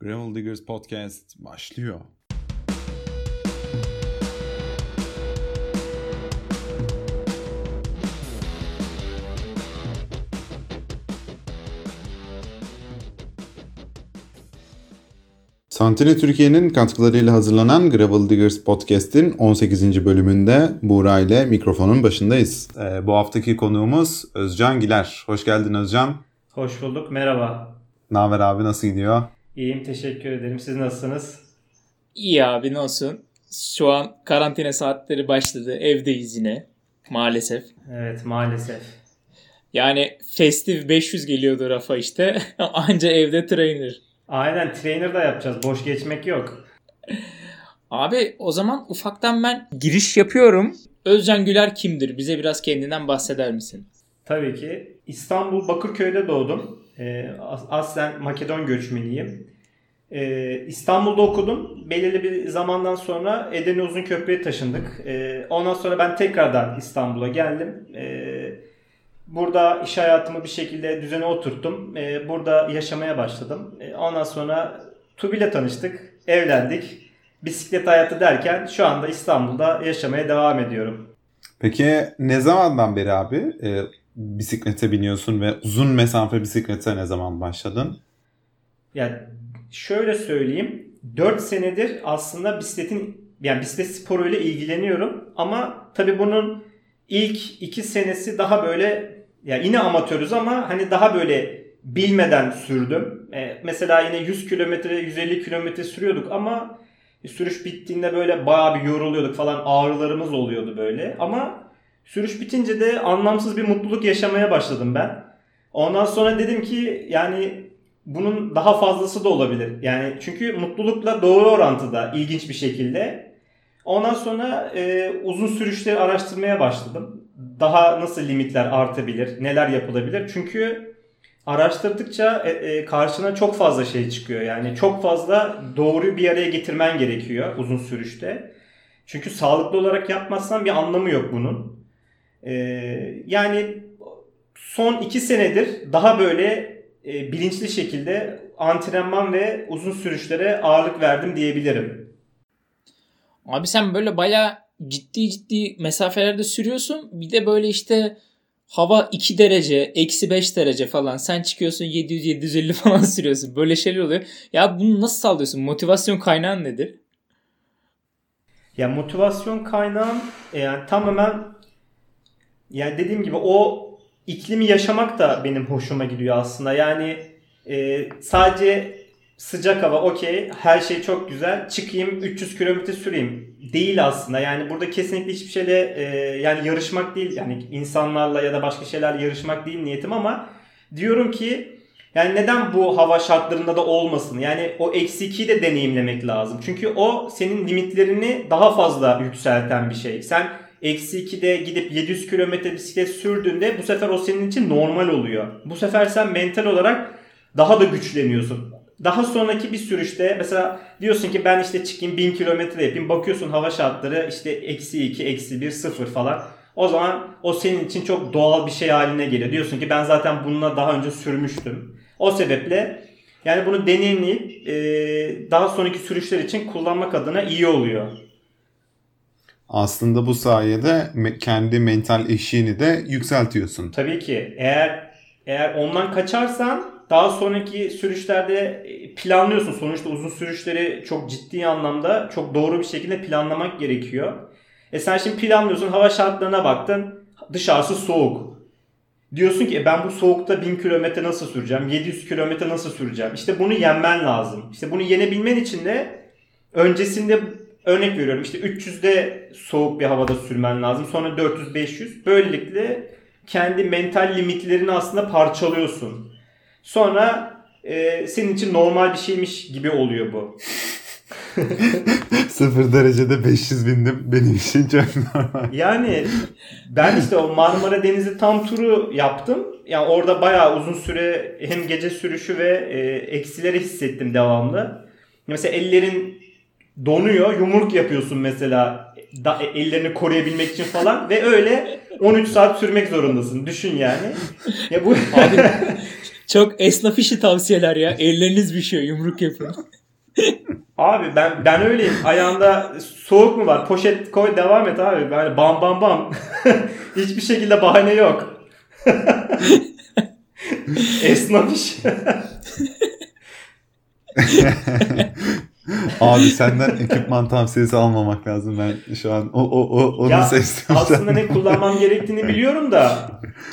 Gravel Diggers Podcast başlıyor. Santine Türkiye'nin katkılarıyla hazırlanan Gravel Diggers Podcast'in 18. bölümünde Buğra ile mikrofonun başındayız. Ee, bu haftaki konuğumuz Özcan Giler. Hoş geldin Özcan. Hoş bulduk, merhaba. Ne haber abi, nasıl gidiyor? İyiyim, teşekkür ederim. Siz nasılsınız? İyi abi, ne olsun? Şu an karantina saatleri başladı, evdeyiz yine maalesef. Evet, maalesef. Yani Festive 500 geliyordu Rafa işte. Anca evde trainer. Aynen trainer da yapacağız. Boş geçmek yok. Abi o zaman ufaktan ben giriş yapıyorum. Özcan Güler kimdir? Bize biraz kendinden bahseder misin? Tabii ki. İstanbul Bakırköy'de doğdum. Ee, aslen Makedon göçmeniyim. Ee, İstanbul'da okudum. Belirli bir zamandan sonra Edirne Uzunköprü'ye taşındık. Ee, ondan sonra ben tekrardan İstanbul'a geldim. Burada iş hayatımı bir şekilde düzene oturttum. Burada yaşamaya başladım. Ondan sonra Tubi'yle tanıştık. Evlendik. Bisiklet hayatı derken şu anda İstanbul'da yaşamaya devam ediyorum. Peki ne zamandan beri abi bisiklete biniyorsun ve uzun mesafe bisiklete ne zaman başladın? Ya şöyle söyleyeyim. 4 senedir aslında bisikletin yani bisiklet sporuyla ilgileniyorum ama tabii bunun ilk 2 senesi daha böyle ya yine amatörüz ama hani daha böyle bilmeden sürdüm. E, mesela yine 100 kilometre 150 kilometre sürüyorduk ama sürüş bittiğinde böyle bayağı bir yoruluyorduk falan ağrılarımız oluyordu böyle ama sürüş bitince de anlamsız bir mutluluk yaşamaya başladım ben. Ondan sonra dedim ki yani bunun daha fazlası da olabilir. Yani çünkü mutlulukla doğru orantıda ilginç bir şekilde. Ondan sonra e, uzun sürüşleri araştırmaya başladım. Daha nasıl limitler artabilir, neler yapılabilir? Çünkü araştırdıkça e, e, karşına çok fazla şey çıkıyor. Yani çok fazla doğruyu bir araya getirmen gerekiyor uzun sürüşte. Çünkü sağlıklı olarak yapmazsan bir anlamı yok bunun. E, yani son iki senedir daha böyle e, bilinçli şekilde antrenman ve uzun sürüşlere ağırlık verdim diyebilirim. Abi sen böyle baya ciddi ciddi mesafelerde sürüyorsun. Bir de böyle işte hava 2 derece, eksi 5 derece falan. Sen çıkıyorsun 700-750 falan sürüyorsun. Böyle şeyler oluyor. Ya bunu nasıl sağlıyorsun? Motivasyon kaynağın nedir? Ya motivasyon kaynağım e, yani tamamen yani dediğim gibi o iklimi yaşamak da benim hoşuma gidiyor aslında. Yani e, sadece sıcak hava okey her şey çok güzel çıkayım 300 kilometre süreyim değil aslında. Yani burada kesinlikle hiçbir şeyle e, yani yarışmak değil yani insanlarla ya da başka şeylerle yarışmak değil niyetim ama diyorum ki yani neden bu hava şartlarında da olmasın? Yani o eksi 2'yi de deneyimlemek lazım. Çünkü o senin limitlerini daha fazla yükselten bir şey. Sen eksi 2'de gidip 700 kilometre bisiklet sürdüğünde bu sefer o senin için normal oluyor. Bu sefer sen mental olarak daha da güçleniyorsun. Daha sonraki bir sürüşte mesela diyorsun ki ben işte çıkayım 1000 kilometre yapayım. Bakıyorsun hava şartları işte eksi 2, eksi 1, 0 falan. O zaman o senin için çok doğal bir şey haline geliyor. Diyorsun ki ben zaten bununla daha önce sürmüştüm. O sebeple yani bunu deneyimleyip daha sonraki sürüşler için kullanmak adına iyi oluyor. Aslında bu sayede kendi mental eşiğini de yükseltiyorsun. Tabii ki. Eğer eğer ondan kaçarsan daha sonraki sürüşlerde planlıyorsun. Sonuçta uzun sürüşleri çok ciddi anlamda çok doğru bir şekilde planlamak gerekiyor. E sen şimdi planlıyorsun hava şartlarına baktın dışarısı soğuk. Diyorsun ki e ben bu soğukta 1000 kilometre nasıl süreceğim? 700 kilometre nasıl süreceğim? İşte bunu yenmen lazım. İşte bunu yenebilmen için de öncesinde örnek veriyorum işte 300'de soğuk bir havada sürmen lazım. Sonra 400-500. Böylelikle kendi mental limitlerini aslında parçalıyorsun. Sonra e, senin için normal bir şeymiş gibi oluyor bu. Sıfır derecede 500 bindim benim için çok normal. Yani ben işte o Marmara Denizi tam turu yaptım. Yani orada bayağı uzun süre hem gece sürüşü ve e, eksileri hissettim devamlı. Mesela ellerin donuyor. Yumruk yapıyorsun mesela da, ellerini koruyabilmek için falan ve öyle 13 saat sürmek zorundasın. Düşün yani. Ya bu abi Çok esnaf işi tavsiyeler ya. Elleriniz bir şey yumruk yapın. Abi ben ben öyleyim. Ayağında soğuk mu var? Poşet koy devam et abi. Böyle bam bam bam. Hiçbir şekilde bahane yok. Esnaf iş. Abi senden ekipman tavsiyesi almamak lazım. Ben şu an o, o, o onu ya seçtim. aslında ne kullanmam gerektiğini biliyorum da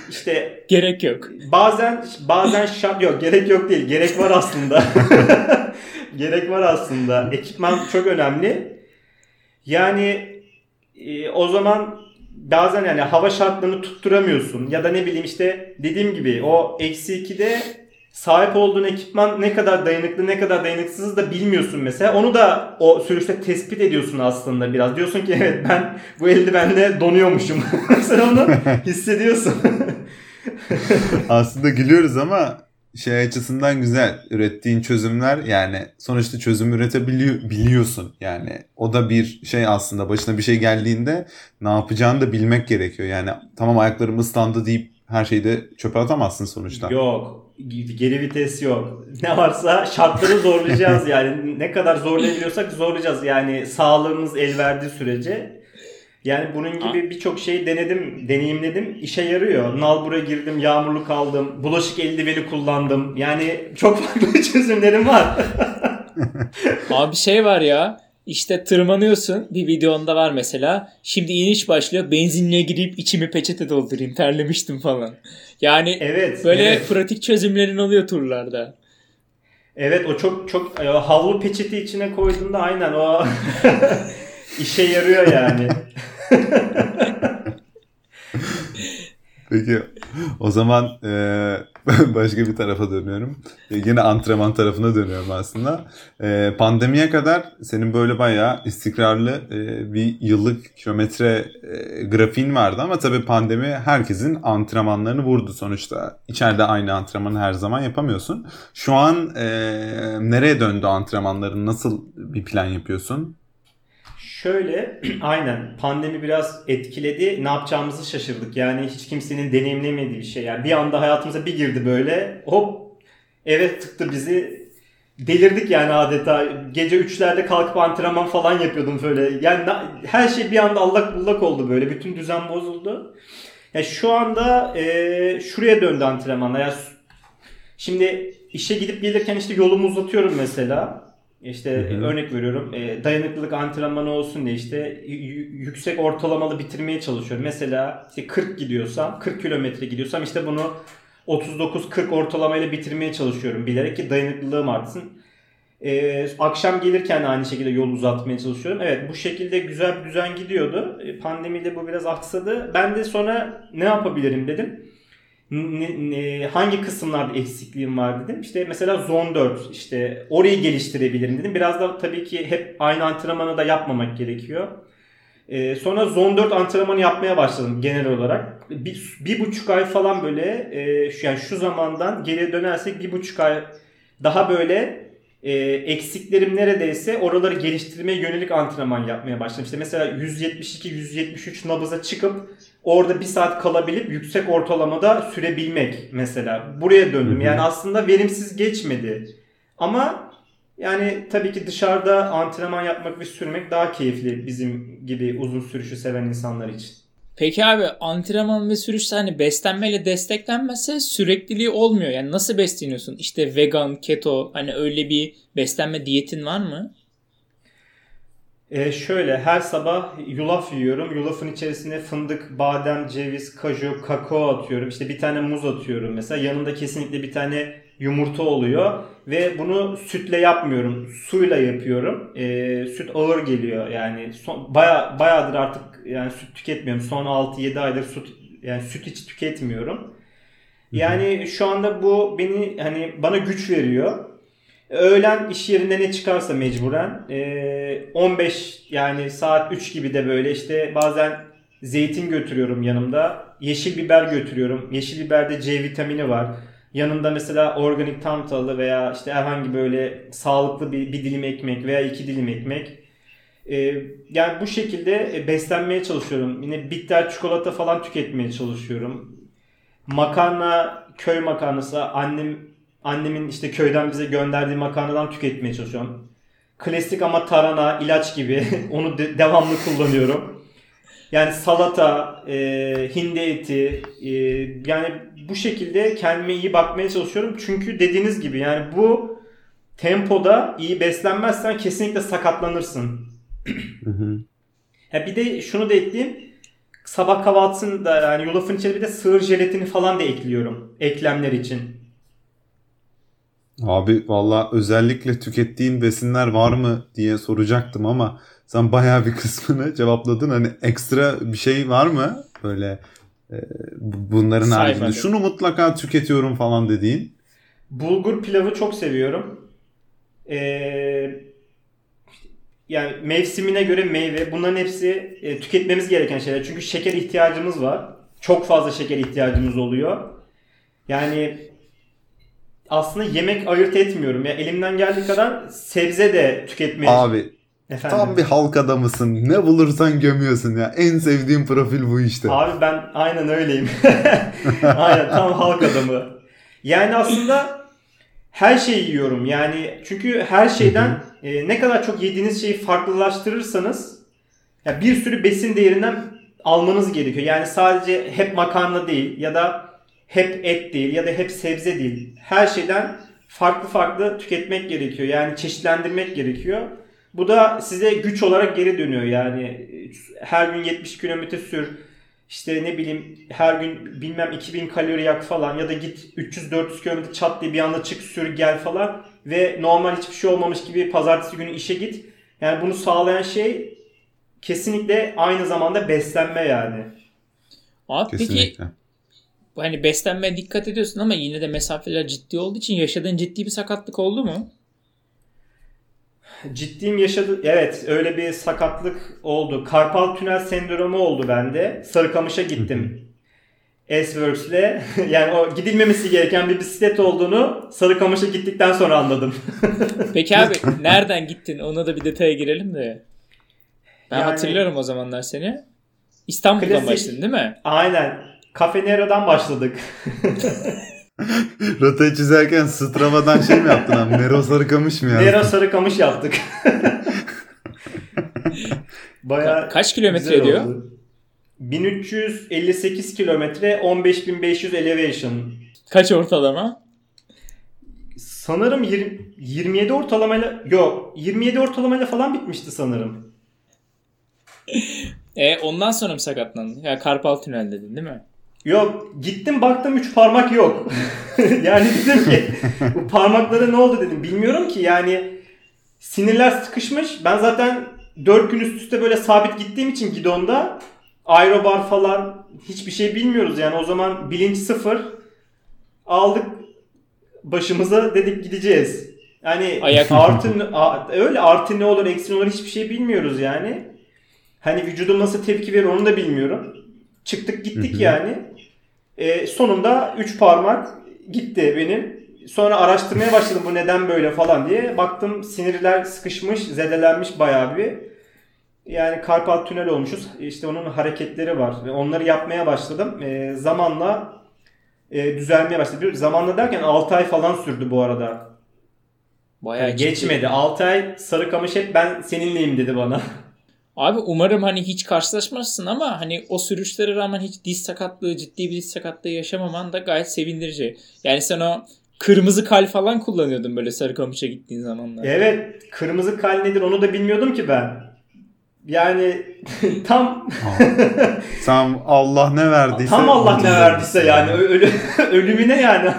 işte Gerek yok. bazen bazen şart yok. Gerek yok değil. Gerek var aslında. gerek var aslında. Ekipman çok önemli. Yani e, o zaman bazen yani hava şartlarını tutturamıyorsun ya da ne bileyim işte dediğim gibi o eksi 2'de sahip olduğun ekipman ne kadar dayanıklı ne kadar dayanıksız da bilmiyorsun mesela. Onu da o sürüşte tespit ediyorsun aslında biraz. Diyorsun ki evet ben bu eldivenle donuyormuşum. Sen onu hissediyorsun. Aslında gülüyoruz ama şey açısından güzel. Ürettiğin çözümler yani sonuçta çözüm üretebiliyor biliyorsun. Yani o da bir şey aslında başına bir şey geldiğinde ne yapacağını da bilmek gerekiyor. Yani tamam ayaklarım ıslandı deyip her şeyi de çöpe atamazsın sonuçta. Yok. Geri vites yok. Ne varsa şartları zorlayacağız yani. Ne kadar zorlayabiliyorsak zorlayacağız. Yani sağlığımız el verdiği sürece. Yani bunun gibi birçok şeyi denedim, deneyimledim. İşe yarıyor. Nalbur'a girdim, yağmurlu kaldım. Bulaşık eldiveni kullandım. Yani çok farklı çözümlerim var. Abi şey var ya işte tırmanıyorsun bir videonda var mesela. Şimdi iniş başlıyor benzinliğe girip içimi peçete doldurayım terlemiştim falan. Yani Evet. böyle evet. pratik çözümlerin oluyor turlarda. Evet o çok çok e, havlu peçeti içine koyduğunda aynen o işe yarıyor yani. Peki o zaman e, başka bir tarafa dönüyorum. E, yine antrenman tarafına dönüyorum aslında. E, pandemiye kadar senin böyle bayağı istikrarlı e, bir yıllık kilometre e, grafiğin vardı ama tabii pandemi herkesin antrenmanlarını vurdu sonuçta. İçeride aynı antrenmanı her zaman yapamıyorsun. Şu an e, nereye döndü antrenmanların? Nasıl bir plan yapıyorsun? Şöyle aynen pandemi biraz etkiledi. Ne yapacağımızı şaşırdık. Yani hiç kimsenin deneyimlemediği bir şey. Yani bir anda hayatımıza bir girdi böyle. Hop eve tıktı bizi. Delirdik yani adeta. Gece 3'lerde kalkıp antrenman falan yapıyordum böyle. Yani her şey bir anda allak bullak oldu böyle. Bütün düzen bozuldu. Ya şu anda e, şuraya döndü antrenmanlar. Ya, şimdi işe gidip gelirken işte yolumu uzatıyorum mesela. İşte Hı hı. örnek veriyorum e, dayanıklılık antrenmanı olsun diye işte yüksek ortalamalı bitirmeye çalışıyorum. Mesela işte 40 gidiyorsam 40 kilometre gidiyorsam işte bunu 39-40 ortalamayla bitirmeye çalışıyorum bilerek ki dayanıklılığım artsın. E, akşam gelirken de aynı şekilde yol uzatmaya çalışıyorum. Evet bu şekilde güzel bir düzen gidiyordu. E, pandemiyle bu biraz aksadı. Ben de sonra ne yapabilirim dedim. Ne- ne- hangi kısımlarda eksikliğim var dedim. İşte mesela zone 4 işte orayı geliştirebilirim dedim. Biraz da tabii ki hep aynı antrenmanı da yapmamak gerekiyor. Ee, sonra zone 4 antrenmanı yapmaya başladım genel olarak. Bir, bir buçuk ay falan böyle e, şu, yani şu zamandan geriye dönersek bir buçuk ay daha böyle e, eksiklerim neredeyse oraları geliştirmeye yönelik antrenman yapmaya başladım. İşte mesela 172-173 nabıza çıkıp orada bir saat kalabilip yüksek ortalamada sürebilmek mesela. Buraya döndüm. Yani aslında verimsiz geçmedi. Ama yani tabii ki dışarıda antrenman yapmak ve sürmek daha keyifli bizim gibi uzun sürüşü seven insanlar için. Peki abi antrenman ve sürüşte hani beslenmeyle desteklenmezse sürekliliği olmuyor. Yani nasıl besleniyorsun? İşte vegan, keto hani öyle bir beslenme diyetin var mı? Ee, şöyle her sabah yulaf yiyorum. Yulafın içerisine fındık, badem, ceviz, kaju, kakao atıyorum. İşte bir tane muz atıyorum mesela. Yanında kesinlikle bir tane yumurta oluyor. Ve bunu sütle yapmıyorum. Suyla yapıyorum. Ee, süt ağır geliyor yani. Son, baya, bayağıdır artık yani süt tüketmiyorum. Son 6-7 aydır süt yani süt hiç tüketmiyorum. Yani şu anda bu beni hani bana güç veriyor. Öğlen iş yerinde ne çıkarsa mecburen ee, 15 yani saat 3 gibi de böyle işte bazen zeytin götürüyorum yanımda. Yeşil biber götürüyorum. Yeşil biberde C vitamini var. Yanında mesela organik tam tahıllı veya işte herhangi böyle sağlıklı bir, bir dilim ekmek veya iki dilim ekmek. Ee, yani bu şekilde e, beslenmeye çalışıyorum. Yine bitter çikolata falan tüketmeye çalışıyorum. Makarna köy makarnası, annem annemin işte köyden bize gönderdiği makarnadan tüketmeye çalışıyorum. Klasik ama tarhana, ilaç gibi onu de- devamlı kullanıyorum. Yani salata, e, hindi eti, e, yani bu şekilde kendime iyi bakmaya çalışıyorum. Çünkü dediğiniz gibi yani bu tempoda iyi beslenmezsen kesinlikle sakatlanırsın. Ha bir de şunu da ekleyeyim. Sabah kahvaltısında yani yulafın içine bir de sığır jelatini falan da ekliyorum. Eklemler için. Abi valla özellikle tükettiğin besinler var mı diye soracaktım ama sen bayağı bir kısmını cevapladın. Hani ekstra bir şey var mı böyle e, bu- bunların Sayfada. haricinde şunu mutlaka tüketiyorum falan dediğin? Bulgur pilavı çok seviyorum. Ee, yani mevsimine göre meyve bunların hepsi e, tüketmemiz gereken şeyler. Çünkü şeker ihtiyacımız var. Çok fazla şeker ihtiyacımız oluyor. Yani aslında yemek ayırt etmiyorum. Ya elimden geldiği kadar sebze de tüketmeye Abi Efendim? tam bir halk adamısın. Ne bulursan gömüyorsun ya. En sevdiğim profil bu işte. Abi ben aynen öyleyim. aynen tam halk adamı. Yani aslında her şeyi yiyorum. Yani çünkü her şeyden e, ne kadar çok yediğiniz şeyi farklılaştırırsanız ya bir sürü besin değerinden almanız gerekiyor. Yani sadece hep makarna değil ya da hep et değil ya da hep sebze değil. Her şeyden farklı farklı tüketmek gerekiyor. Yani çeşitlendirmek gerekiyor. Bu da size güç olarak geri dönüyor. Yani e, her gün 70 kilometre sür. İşte ne bileyim her gün bilmem 2000 kalori yak falan ya da git 300-400 kilometre çat diye bir anda çık sür gel falan ve normal hiçbir şey olmamış gibi pazartesi günü işe git. Yani bunu sağlayan şey kesinlikle aynı zamanda beslenme yani. Abi peki Kesinlikle. Hani beslenmeye dikkat ediyorsun ama yine de mesafeler ciddi olduğu için yaşadığın ciddi bir sakatlık oldu mu? Ciddiyim yaşadı. Evet öyle bir sakatlık oldu. Karpal tünel sendromu oldu bende. Sarıkamış'a gittim. S-Works'le. yani o gidilmemesi gereken bir bisiklet olduğunu Sarıkamış'a gittikten sonra anladım. Peki abi nereden gittin? Ona da bir detaya girelim de. Ben Yani- hatırlıyorum o zamanlar seni. İstanbul'dan Klasik. başladın değil mi? Aynen. Cafe Nero'dan başladık. Rotayı çizerken Strava'dan şey mi yaptın abi? Nero Sarıkamış mı yazdın? Nero Sarıkamış yaptık. Bayağı Kaç kilometre ediyor? oldu. 1358 kilometre 15500 elevation. Kaç ortalama? Sanırım yir- 27 ortalamayla yok 27 ortalamayla falan bitmişti sanırım. E ondan sonra mı sakatlandın? Ya Karpal Tünel dedin değil mi? Yok gittim baktım 3 parmak yok. yani dedim ki bu parmaklara ne oldu dedim. Bilmiyorum ki yani sinirler sıkışmış. Ben zaten 4 gün üst üste böyle sabit gittiğim için gidonda aerobar falan hiçbir şey bilmiyoruz yani o zaman bilinç sıfır. Aldık başımıza dedik gideceğiz. Yani Ayak- artı öyle artı ne olur eksi ne olur hiçbir şey bilmiyoruz yani. Hani vücudum nasıl tepki verir onu da bilmiyorum. Çıktık gittik Hı hı. yani. E, sonunda 3 parmak gitti benim. Sonra araştırmaya başladım bu neden böyle falan diye. Baktım sinirler sıkışmış, zedelenmiş bayağı bir. Yani karpal tünel olmuşuz. İşte onun hareketleri var. Ve onları yapmaya başladım. E, zamanla e, düzelmeye başladı. Bir- Zamanla derken 6 ay falan sürdü bu arada. Bayağı Yani ciddi. geçmedi. 6 ay Sarıkamış hep ben seninleyim dedi bana. Abi umarım hani hiç karşılaşmazsın ama hani o sürüşlere rağmen hiç diz sakatlığı, ciddi bir diz sakatlığı yaşamaman da gayet sevindirici. Yani sen o kırmızı kal falan kullanıyordun böyle Sarıkamış'a gittiğin zamanlar. Evet. Kırmızı kal nedir onu da bilmiyordum ki ben. Yani tam Sen Allah ne verdiyse. tam Allah ne verdiyse yani ölü, ölümüne yani.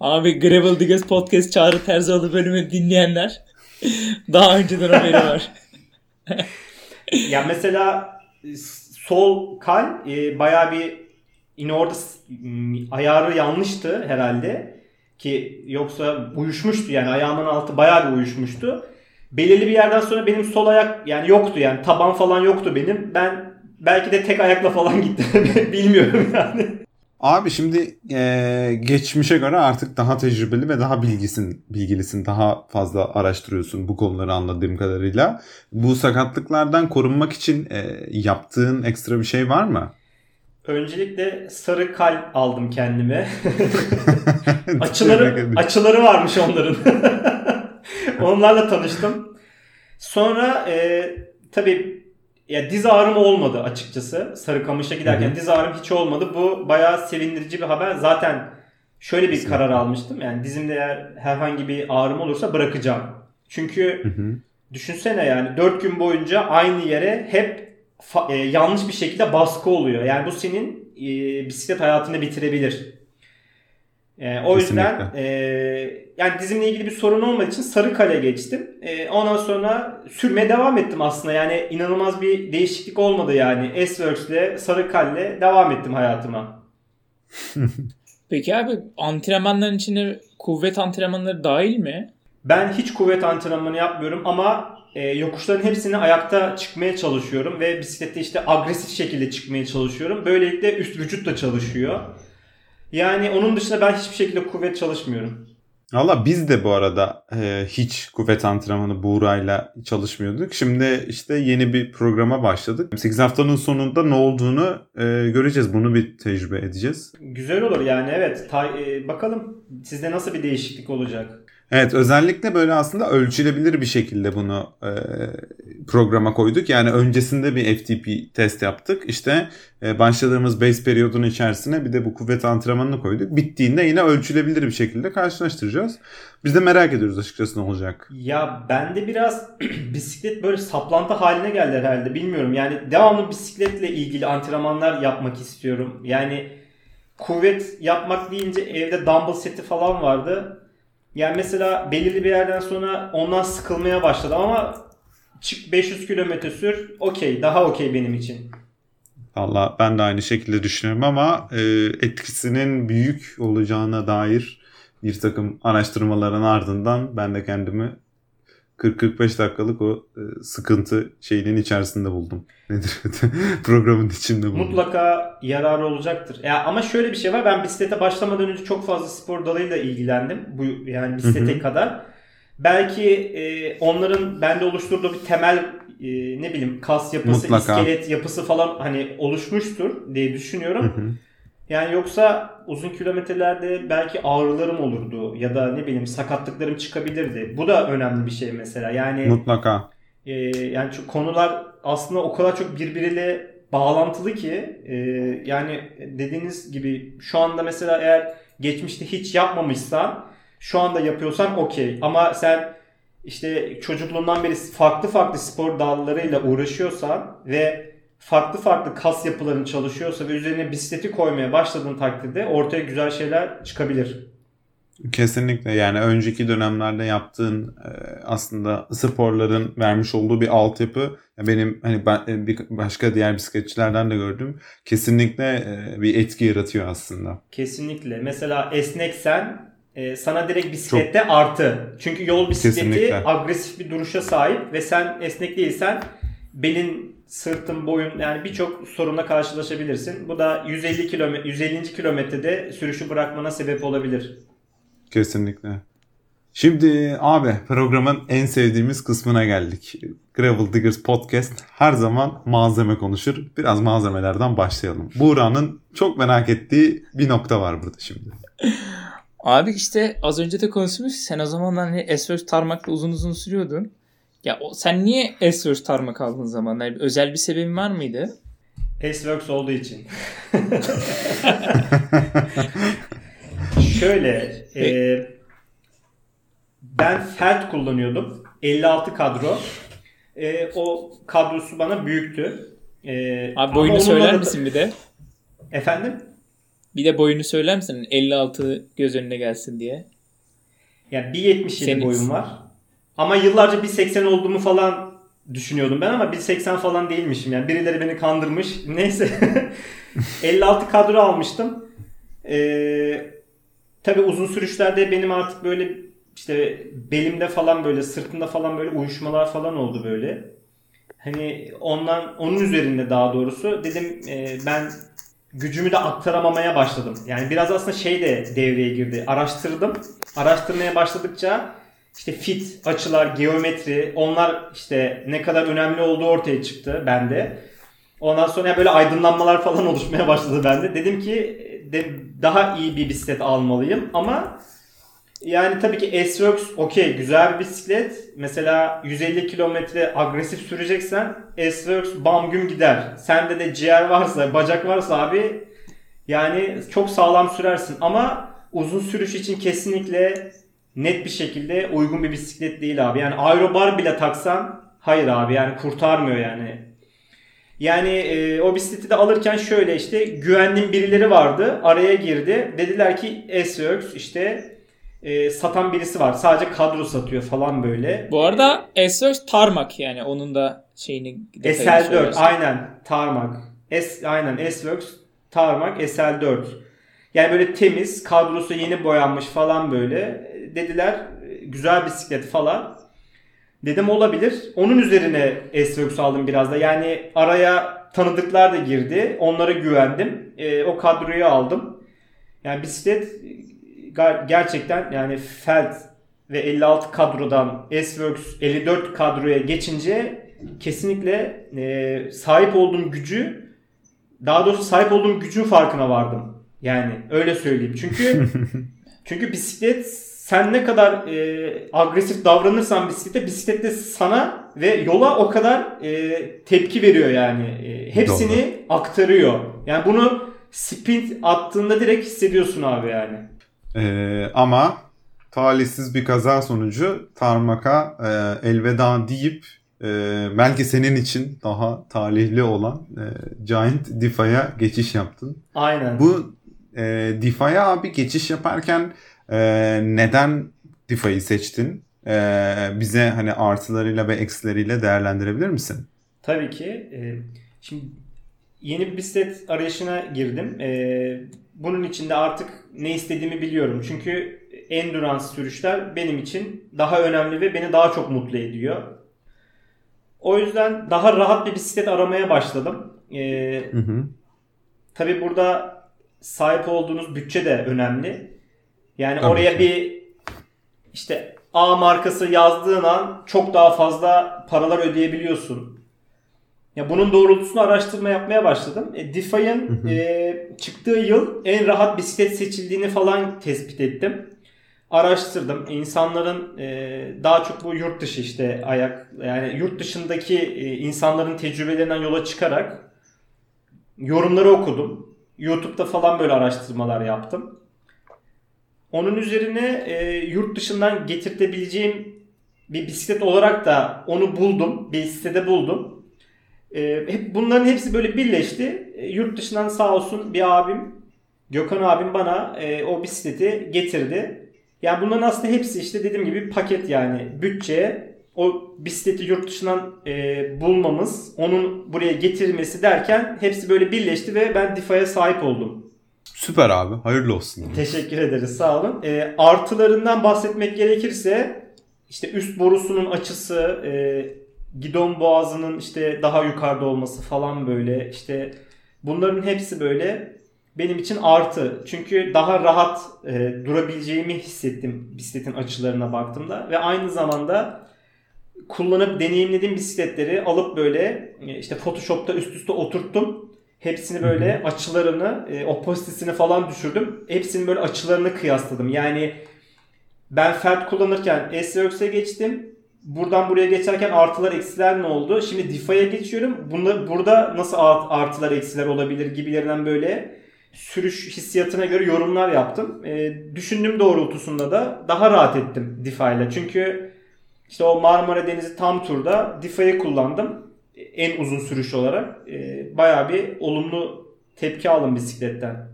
Abi Gravel Diggers Podcast Çağrı Terzioğlu bölümü dinleyenler daha önceden haberi var. ya mesela e, sol kal e, bayağı bir yine orada ayarı yanlıştı herhalde ki yoksa uyuşmuştu yani ayağımın altı bayağı bir uyuşmuştu. Belirli bir yerden sonra benim sol ayak yani yoktu yani taban falan yoktu benim. Ben belki de tek ayakla falan gittim bilmiyorum yani. Abi şimdi e, geçmişe göre artık daha tecrübeli ve daha bilgisin, bilgilisin. Daha fazla araştırıyorsun bu konuları anladığım kadarıyla. Bu sakatlıklardan korunmak için e, yaptığın ekstra bir şey var mı? Öncelikle sarı kal aldım kendime. açıları açıları varmış onların. Onlarla tanıştım. Sonra e, tabii ya diz ağrım olmadı açıkçası. Sarıkamış'a giderken Hı-hı. diz ağrım hiç olmadı. Bu bayağı sevindirici bir haber. Zaten şöyle bir karar almıştım. Yani dizimde eğer herhangi bir ağrım olursa bırakacağım. Çünkü Hı-hı. düşünsene yani 4 gün boyunca aynı yere hep fa- e, yanlış bir şekilde baskı oluyor. Yani bu senin e, bisiklet hayatını bitirebilir. E, o Kesinlikle. yüzden e, yani dizimle ilgili bir sorun olmadığı için sarı kale geçtim. E, ondan sonra sürmeye devam ettim aslında. Yani inanılmaz bir değişiklik olmadı yani. S-Works ile sarı kalle devam ettim hayatıma. Peki abi antrenmanların içinde kuvvet antrenmanları dahil mi? Ben hiç kuvvet antrenmanı yapmıyorum ama e, yokuşların hepsini ayakta çıkmaya çalışıyorum ve bisiklette işte agresif şekilde çıkmaya çalışıyorum. Böylelikle üst vücut da çalışıyor. Yani onun dışında ben hiçbir şekilde kuvvet çalışmıyorum. Valla biz de bu arada e, hiç kuvvet antrenmanı Buğra'yla çalışmıyorduk. Şimdi işte yeni bir programa başladık. 8 haftanın sonunda ne olduğunu e, göreceğiz. Bunu bir tecrübe edeceğiz. Güzel olur yani evet. Ta, e, bakalım sizde nasıl bir değişiklik olacak? Evet özellikle böyle aslında ölçülebilir bir şekilde bunu e, programa koyduk. Yani öncesinde bir FTP test yaptık. İşte e, başladığımız base periyodun içerisine bir de bu kuvvet antrenmanını koyduk. Bittiğinde yine ölçülebilir bir şekilde karşılaştıracağız. Biz de merak ediyoruz açıkçası ne olacak. Ya ben de biraz bisiklet böyle saplantı haline geldi herhalde bilmiyorum. Yani devamlı bisikletle ilgili antrenmanlar yapmak istiyorum. Yani kuvvet yapmak deyince evde dumbbell seti falan vardı yani mesela belirli bir yerden sonra ondan sıkılmaya başladım ama çık 500 kilometre sür okey daha okey benim için. Valla ben de aynı şekilde düşünüyorum ama e, etkisinin büyük olacağına dair bir takım araştırmaların ardından ben de kendimi 40-45 dakikalık o e, sıkıntı şeyinin içerisinde buldum. Nedir? Programın içinde buldum. Mutlaka yararı olacaktır. Ya ama şöyle bir şey var. Ben bisiklete başlamadan önce çok fazla spor dalıyla ilgilendim. Bu yani bisiklete kadar. Belki e, onların bende oluşturduğu bir temel e, ne bileyim kas yapısı, Mutlaka. iskelet yapısı falan hani oluşmuştur diye düşünüyorum. Hı hı. Yani yoksa uzun kilometrelerde belki ağrılarım olurdu ya da ne bileyim sakatlıklarım çıkabilirdi. Bu da önemli bir şey mesela. Yani mutlaka. E, yani şu konular aslında o kadar çok birbiriyle bağlantılı ki e, yani dediğiniz gibi şu anda mesela eğer geçmişte hiç yapmamışsan şu anda yapıyorsan okey ama sen işte çocukluğundan beri farklı farklı spor dallarıyla uğraşıyorsan ve farklı farklı kas yapıların çalışıyorsa ve üzerine bisikleti koymaya başladığın takdirde ortaya güzel şeyler çıkabilir. Kesinlikle yani önceki dönemlerde yaptığın e, aslında sporların vermiş olduğu bir altyapı benim hani ben, e, bir başka diğer bisikletçilerden de gördüm kesinlikle e, bir etki yaratıyor aslında. Kesinlikle. Mesela esneksen sana direkt bisiklette Çok... artı. Çünkü yol bisikleti Kesinlikle. agresif bir duruşa sahip ve sen esnek değilsen belin, sırtın, boyun yani birçok sorunla karşılaşabilirsin. Bu da 150 kilometre 150. kilometrede sürüşü bırakmana sebep olabilir. Kesinlikle. Şimdi abi programın en sevdiğimiz kısmına geldik. Gravel Diggers Podcast her zaman malzeme konuşur. Biraz malzemelerden başlayalım. Buğra'nın çok merak ettiği bir nokta var burada şimdi. Abi işte az önce de konuşmuş. Sen o zaman hani SOS tarmakla uzun uzun sürüyordun. Ya o, sen niye S-Works tarmak aldığın zamanlar? Özel bir sebebin var mıydı? S-Works olduğu için. Şöyle e, ben Felt kullanıyordum. 56 kadro. E, o kadrosu bana büyüktü. E, Abi boyunu söyler misin bir de? Efendim? Bir de boyunu söyler misin? 56 göz önüne gelsin diye. Yani 1.77 Senin... boyum var. Ama yıllarca 1.80 olduğumu falan düşünüyordum ben ama 1.80 falan değilmişim. Yani birileri beni kandırmış. Neyse. 56 kadro almıştım. Ee, tabii uzun sürüşlerde benim artık böyle işte belimde falan böyle sırtımda falan böyle uyuşmalar falan oldu böyle. Hani ondan onun üzerinde daha doğrusu dedim e, ben gücümü de aktaramamaya başladım. Yani biraz aslında şey de devreye girdi. Araştırdım. Araştırmaya başladıkça işte fit, açılar, geometri onlar işte ne kadar önemli olduğu ortaya çıktı bende. Ondan sonra böyle aydınlanmalar falan oluşmaya başladı bende. Dedim ki de, daha iyi bir bisiklet almalıyım ama yani tabii ki S-Works okey güzel bir bisiklet. Mesela 150 kilometre agresif süreceksen S-Works bam güm gider. Sende de ciğer varsa, bacak varsa abi yani çok sağlam sürersin ama uzun sürüş için kesinlikle net bir şekilde uygun bir bisiklet değil abi. Yani aerobar bile taksan hayır abi yani kurtarmıyor yani. Yani e, o bisikleti de alırken şöyle işte güvendiğim birileri vardı. Araya girdi. Dediler ki S-Works işte e, satan birisi var. Sadece kadro satıyor falan böyle. Bu arada S4 Tarmak yani onun da şeyini SL4 aynen Tarmak. S aynen S-Works Tarmak SL4. Yani böyle temiz, kadrosu yeni boyanmış falan böyle. Dediler güzel bisiklet falan. Dedim olabilir. Onun üzerine S-Works aldım biraz da. Yani araya tanıdıklar da girdi. Onlara güvendim. E, o kadroyu aldım. Yani bisiklet gerçekten yani Feld ve 56 kadrodan S-Works 54 kadroya geçince kesinlikle e, sahip olduğum gücü daha doğrusu sahip olduğum gücün farkına vardım. Yani öyle söyleyeyim. Çünkü çünkü bisiklet sen ne kadar e, agresif davranırsan bisiklete bisiklet de sana ve yola o kadar e, tepki veriyor yani. E, hepsini Doğru. aktarıyor. Yani bunu sprint attığında direkt hissediyorsun abi yani. Ee, ama talihsiz bir kaza sonucu Tarmak'a e, elveda deyip e, belki senin için daha talihli olan e, Giant Diffa'ya geçiş yaptın. Aynen. Bu e, Diffa'ya abi geçiş yaparken e, neden Diffa'yı seçtin? E, bize hani artılarıyla ve eksileriyle değerlendirebilir misin? Tabii ki. E, şimdi yeni bir bisiklet arayışına girdim. E, bunun için de artık ne istediğimi biliyorum. Çünkü endurance sürüşler benim için daha önemli ve beni daha çok mutlu ediyor. O yüzden daha rahat bir bisiklet aramaya başladım. Ee, hı hı. Tabii burada sahip olduğunuz bütçe de önemli. Yani Tabii oraya ki. bir işte A markası yazdığın an çok daha fazla paralar ödeyebiliyorsun. Ya bunun doğrultusunu araştırma yapmaya başladım. E, Defy'ın e, çıktığı yıl en rahat bisiklet seçildiğini falan tespit ettim. Araştırdım. İnsanların e, daha çok bu yurt dışı işte ayak yani yurt dışındaki e, insanların tecrübelerinden yola çıkarak yorumları okudum. YouTube'da falan böyle araştırmalar yaptım. Onun üzerine e, yurt dışından getirtebileceğim bir bisiklet olarak da onu buldum. Bir sitede buldum. E, hep bunların hepsi böyle birleşti. E, yurt dışından sağ olsun bir abim Gökhan abim bana e, o bisikleti getirdi. Yani bunların aslında hepsi işte dediğim gibi paket yani bütçe o bisikleti yurt dışından e, bulmamız, onun buraya getirmesi derken hepsi böyle birleşti ve ben DeFi'ye sahip oldum. Süper abi. Hayırlı olsun. Teşekkür ederiz. Sağ olun. E, artılarından bahsetmek gerekirse işte üst borusunun açısı, e, gidon boğazının işte daha yukarıda olması falan böyle işte bunların hepsi böyle benim için artı. Çünkü daha rahat e, durabileceğimi hissettim bisikletin açılarına baktığımda ve aynı zamanda kullanıp deneyimlediğim bisikletleri alıp böyle e, işte Photoshop'ta üst üste oturttum. Hepsini böyle Hı-hı. açılarını, e, oppositesini falan düşürdüm. Hepsinin böyle açılarını kıyasladım. Yani ben Fert kullanırken SRX'e geçtim buradan buraya geçerken artılar eksiler ne oldu? Şimdi DeFi'ye geçiyorum. Bunda, burada nasıl artılar eksiler olabilir gibilerinden böyle sürüş hissiyatına göre yorumlar yaptım. E, düşündüğüm doğrultusunda da daha rahat ettim DeFi ile. Çünkü işte o Marmara Denizi tam turda DeFi'yi kullandım. En uzun sürüş olarak. E, bayağı bir olumlu tepki aldım bisikletten.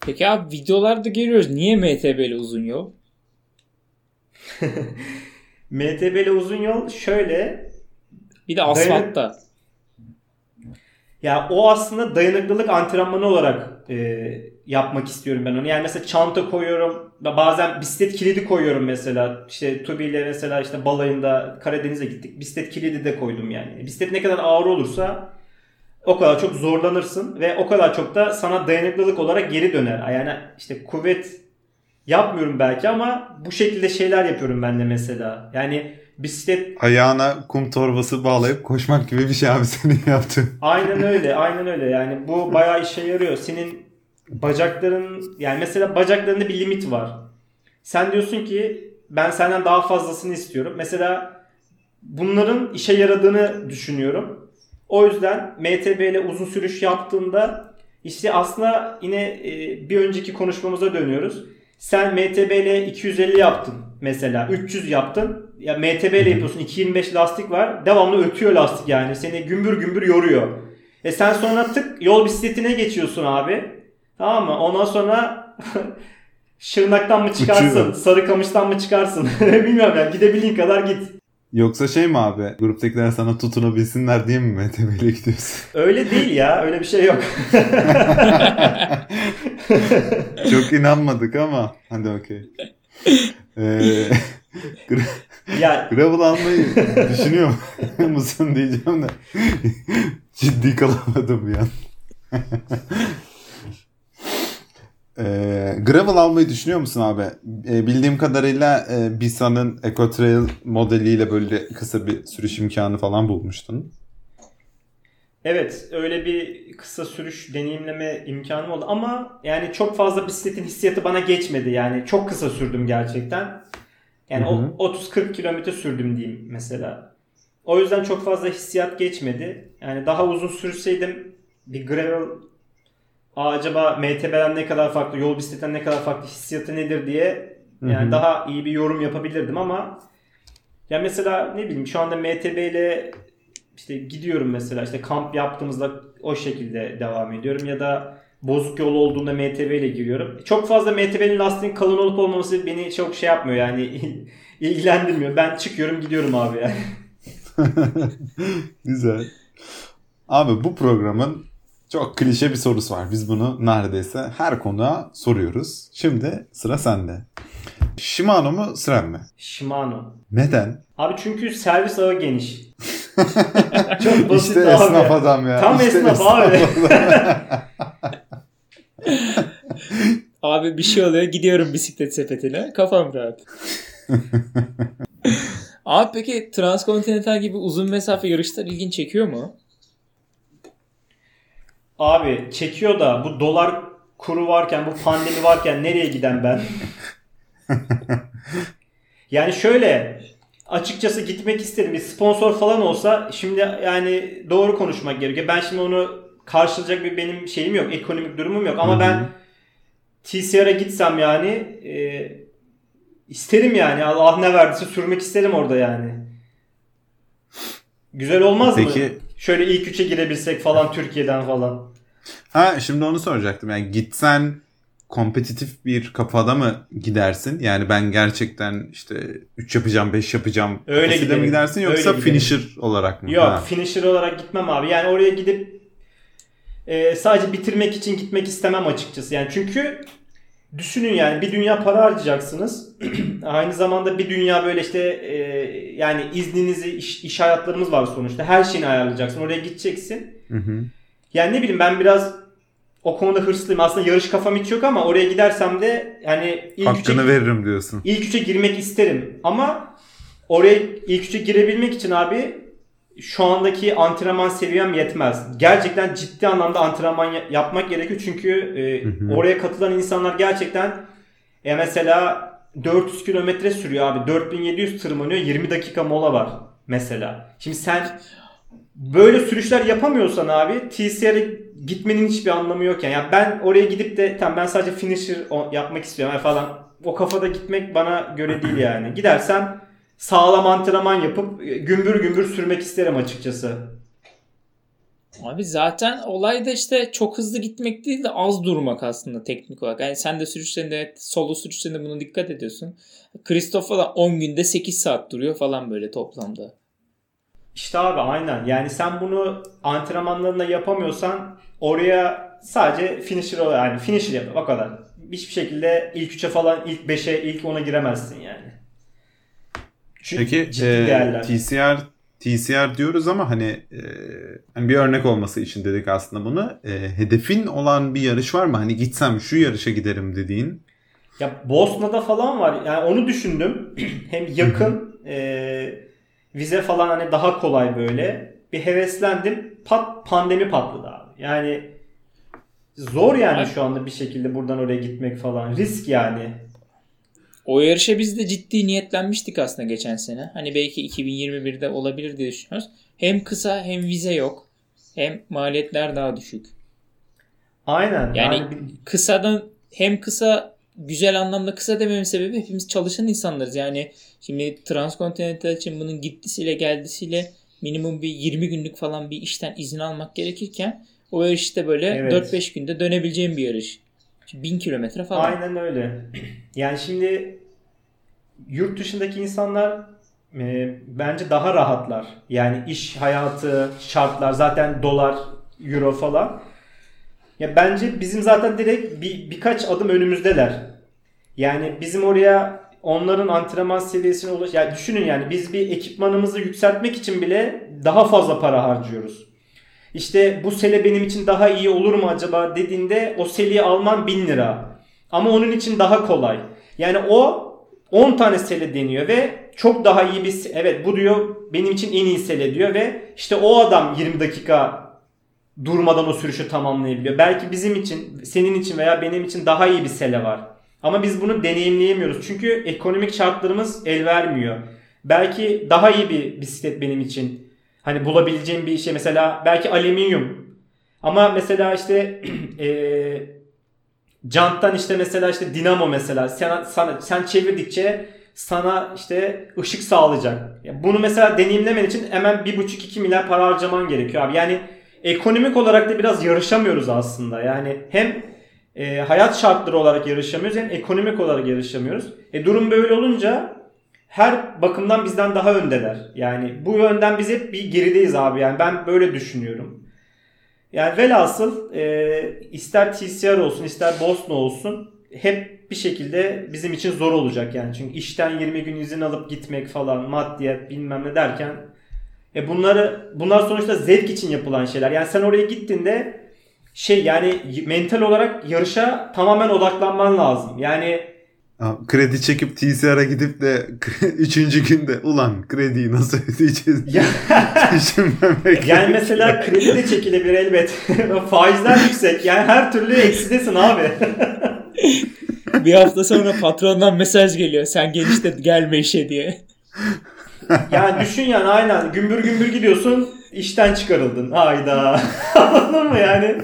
Peki abi videolarda görüyoruz. Niye MTB'li uzun yol? MTB'li uzun yol şöyle. Bir de asfaltta. Dayanık... Ya o aslında dayanıklılık antrenmanı olarak e, yapmak istiyorum ben onu. Yani mesela çanta koyuyorum. Bazen bisiklet kilidi koyuyorum mesela. İşte Tubi ile mesela işte balayında Karadeniz'e gittik. Bisiklet kilidi de koydum yani. Bisiklet ne kadar ağır olursa o kadar çok zorlanırsın ve o kadar çok da sana dayanıklılık olarak geri döner. Yani işte kuvvet yapmıyorum belki ama bu şekilde şeyler yapıyorum ben de mesela. Yani bisiklet Ayağına kum torbası bağlayıp koşmak gibi bir şey abi senin yaptığın. aynen öyle aynen öyle yani bu bayağı işe yarıyor. Senin bacakların yani mesela bacaklarında bir limit var. Sen diyorsun ki ben senden daha fazlasını istiyorum. Mesela bunların işe yaradığını düşünüyorum. O yüzden MTB ile uzun sürüş yaptığında işte aslında yine e, bir önceki konuşmamıza dönüyoruz. Sen MTB ile 250 yaptın mesela 300 yaptın. Ya MTB ile yapıyorsun 225 lastik var. Devamlı ötüyor lastik yani. Seni gümbür gümbür yoruyor. E sen sonra tık yol bisikletine geçiyorsun abi. Tamam mı? Ondan sonra Şırnak'tan mı çıkarsın? Uçuyor. Sarıkamış'tan mı çıkarsın? Bilmiyorum yani gidebildiğin kadar git. Yoksa şey mi abi? Gruptakiler sana tutunabilsinler diye mi MTB'yle gidiyorsun? Öyle değil ya. Öyle bir şey yok. Çok inanmadık ama hadi okey. Ee, ya gravel almayı düşünüyor musun diyeceğim de ciddi kalamadım bir an. Ee, gravel almayı düşünüyor musun abi? Ee, bildiğim kadarıyla e, Bisa'nın EcoTrail modeliyle böyle kısa bir sürüş imkanı falan bulmuştun. evet öyle bir kısa sürüş deneyimleme imkanım oldu ama yani çok fazla bisikletin hissiyatı bana geçmedi. Yani çok kısa sürdüm gerçekten. Yani Hı hı. o 30-40 kilometre sürdüm diyeyim mesela. O yüzden çok fazla hissiyat geçmedi. Yani daha uzun sürseydim bir gravel acaba MTB'den ne kadar farklı, yol bisikletinden ne kadar farklı hissiyatı nedir diye yani Hı hı. daha iyi bir yorum yapabilirdim ama ya mesela ne bileyim şu anda MTB ile işte gidiyorum mesela işte kamp yaptığımızda o şekilde devam ediyorum ya da bozuk yol olduğunda MTB ile giriyorum. Çok fazla MTB'nin lastiğin kalın olup olmaması beni çok şey yapmıyor yani ilgilendirmiyor. Ben çıkıyorum gidiyorum abi yani. Güzel. Abi bu programın çok klişe bir sorusu var. Biz bunu neredeyse her konuğa soruyoruz. Şimdi sıra sende. Shimano mu Sren mi? Shimano. Neden? Abi çünkü servis ağı geniş. Çok basit işte abi. esnaf adam ya. Tam İşte esnaf abi. Abi bir şey oluyor gidiyorum bisiklet sepetine kafam rahat. Abi peki transkontinental gibi uzun mesafe yarışlar ilgin çekiyor mu? Abi çekiyor da bu dolar kuru varken bu pandemi varken nereye giden ben? yani şöyle açıkçası gitmek isterim. Bir sponsor falan olsa şimdi yani doğru konuşmak gerekiyor. Ben şimdi onu karşılayacak bir benim şeyim yok. Ekonomik durumum yok. Ama Hı hı. ben TCR'a gitsem yani e, isterim yani. Allah ne verdiyse sürmek isterim orada yani. Güzel olmaz mı? Peki Şöyle ilk üçe girebilsek falan Türkiye'den falan. Ha şimdi onu soracaktım. Yani gitsen kompetitif bir kafada mı gidersin? Yani ben gerçekten işte 3 yapacağım, 5 yapacağım Öyle mı giderim. gidersin yoksa Öyle finisher olarak mı? Yok Ha. finisher olarak gitmem abi. Yani oraya gidip e, sadece bitirmek için gitmek istemem açıkçası. Yani çünkü düşünün yani bir dünya para harcayacaksınız. Aynı zamanda bir dünya böyle işte e, yani izninizi iş, iş hayatlarımız var sonuçta. Her şeyini ayarlayacaksın. Oraya gideceksin. Hı hı. Yani ne bileyim ben biraz o konuda hırslıyım. Aslında yarış kafam hiç yok ama oraya gidersem de yani ilk üçe, Hakkını veririm diyorsun. ilk üçe girmek isterim. Ama oraya ilk üçe girebilmek için abi şu andaki antrenman seviyem yetmez. Gerçekten ciddi anlamda antrenman ya- yapmak gerekiyor. Çünkü e, Hı hı. oraya katılan insanlar gerçekten e, mesela 400 kilometre sürüyor abi. 4700 tırmanıyor. 20 dakika mola var mesela. Şimdi sen böyle sürüşler yapamıyorsan abi TCR'e gitmenin hiçbir anlamı yok yani. yani ben oraya gidip de tamam ben sadece finisher yapmak istiyorum yani falan. O kafada gitmek bana göre değil yani. Gidersem sağlam antrenman yapıp e, gümbür gümbür sürmek isterim açıkçası. Abi zaten olay da işte çok hızlı gitmek değil de az durmak aslında teknik olarak. Yani sen de sürüşlerinde solo sürüşlerinde buna dikkat ediyorsun. Christoph falan 10 günde 8 saat duruyor falan böyle toplamda. İşte abi aynen. Yani sen bunu antrenmanlarında yapamıyorsan oraya sadece finisher olarak yani finisher yap o kadar. Hiçbir şekilde ilk 3'e falan ilk 5'e ilk 10'a giremezsin yani. Çünkü Peki ciddi e, değerler. TCR TCR diyoruz ama hani e, hani bir örnek olması için dedik aslında bunu. E, hedefin olan bir yarış var mı? Hani gitsem şu yarışa giderim dediğin. Ya Bosna'da falan var. Yani onu düşündüm. Hem yakın e, vize falan hani daha kolay böyle. Bir heveslendim. Pat pandemi patladı abi. Yani zor yani şu anda bir şekilde buradan oraya gitmek falan. Risk yani. O yarışa biz de ciddi niyetlenmiştik aslında geçen sene. Hani belki 2021'de olabilir diye düşünüyoruz. Hem kısa hem vize yok. Hem maliyetler daha düşük. Aynen. Yani bir- kısadan hem kısa güzel anlamda kısa dememin sebebi hepimiz çalışan insanlarız. Yani şimdi transkontinental için bunun gittisiyle geldisiyle minimum bir 20 günlük falan bir işten izin almak gerekirken o yarış işte böyle Evet. 4-5 günde dönebileceğim bir yarış. 1000 kilometre falan. Aynen öyle. Yani şimdi yurt dışındaki insanlar e, bence daha rahatlar. Yani iş hayatı, şartlar zaten dolar, euro falan. Ya bence bizim zaten direkt bir birkaç adım önümüzdeler. Yani bizim oraya onların antrenman seviyesine ulaş. Yani düşünün yani biz bir ekipmanımızı yükseltmek için bile daha fazla para harcıyoruz. İşte bu sele benim için daha iyi olur mu acaba dediğinde o seleyi alman 1000 lira. Ama onun için daha kolay. Yani o 10 tane sele deniyor ve çok daha iyi bir evet bu diyor benim için en iyi sele diyor ve işte o adam 20 dakika durmadan o sürüşü tamamlayabiliyor. Belki bizim için, senin için veya benim için daha iyi bir sele var. Ama biz bunu deneyimleyemiyoruz. Çünkü ekonomik şartlarımız el vermiyor. Belki daha iyi bir bisiklet benim için. Hani bulabileceğim bir şey mesela belki alüminyum. Ama mesela işte eee Janttan işte mesela işte dinamo mesela sen, sana, sen çevirdikçe sana işte ışık sağlayacak. Ya bunu mesela deneyimlemen için hemen 1,5-2 milyar para harcaman gerekiyor abi. Yani ekonomik olarak da biraz yarışamıyoruz aslında. Yani hem e, hayat şartları olarak yarışamıyoruz hem ekonomik olarak yarışamıyoruz. E, durum böyle olunca her bakımdan bizden daha öndeler. Yani bu yönden biz hep bir gerideyiz abi. Yani ben böyle düşünüyorum. Yani velhasıl e, ister TCR olsun ister Bosna olsun hep bir şekilde bizim için zor olacak yani. Çünkü işten 20 gün izin alıp gitmek falan maddiyat bilmem ne derken e bunları bunlar sonuçta zevk için yapılan şeyler. Yani sen oraya gittiğinde şey yani mental olarak yarışa tamamen odaklanman lazım. Yani Kredi çekip TCR'a gidip de 3. günde ulan krediyi nasıl ödeyeceğiz ya, düşünmemek. yani mesela kredi de çekilebilir elbet. Faizler yüksek. Yani her türlü eksidesin abi. bir hafta sonra patrondan mesaj geliyor. Sen gelişte gelme işe diye. Yani düşün yani aynen gümbür gümbür gidiyorsun işten çıkarıldın. Hayda. Anladın mı yani?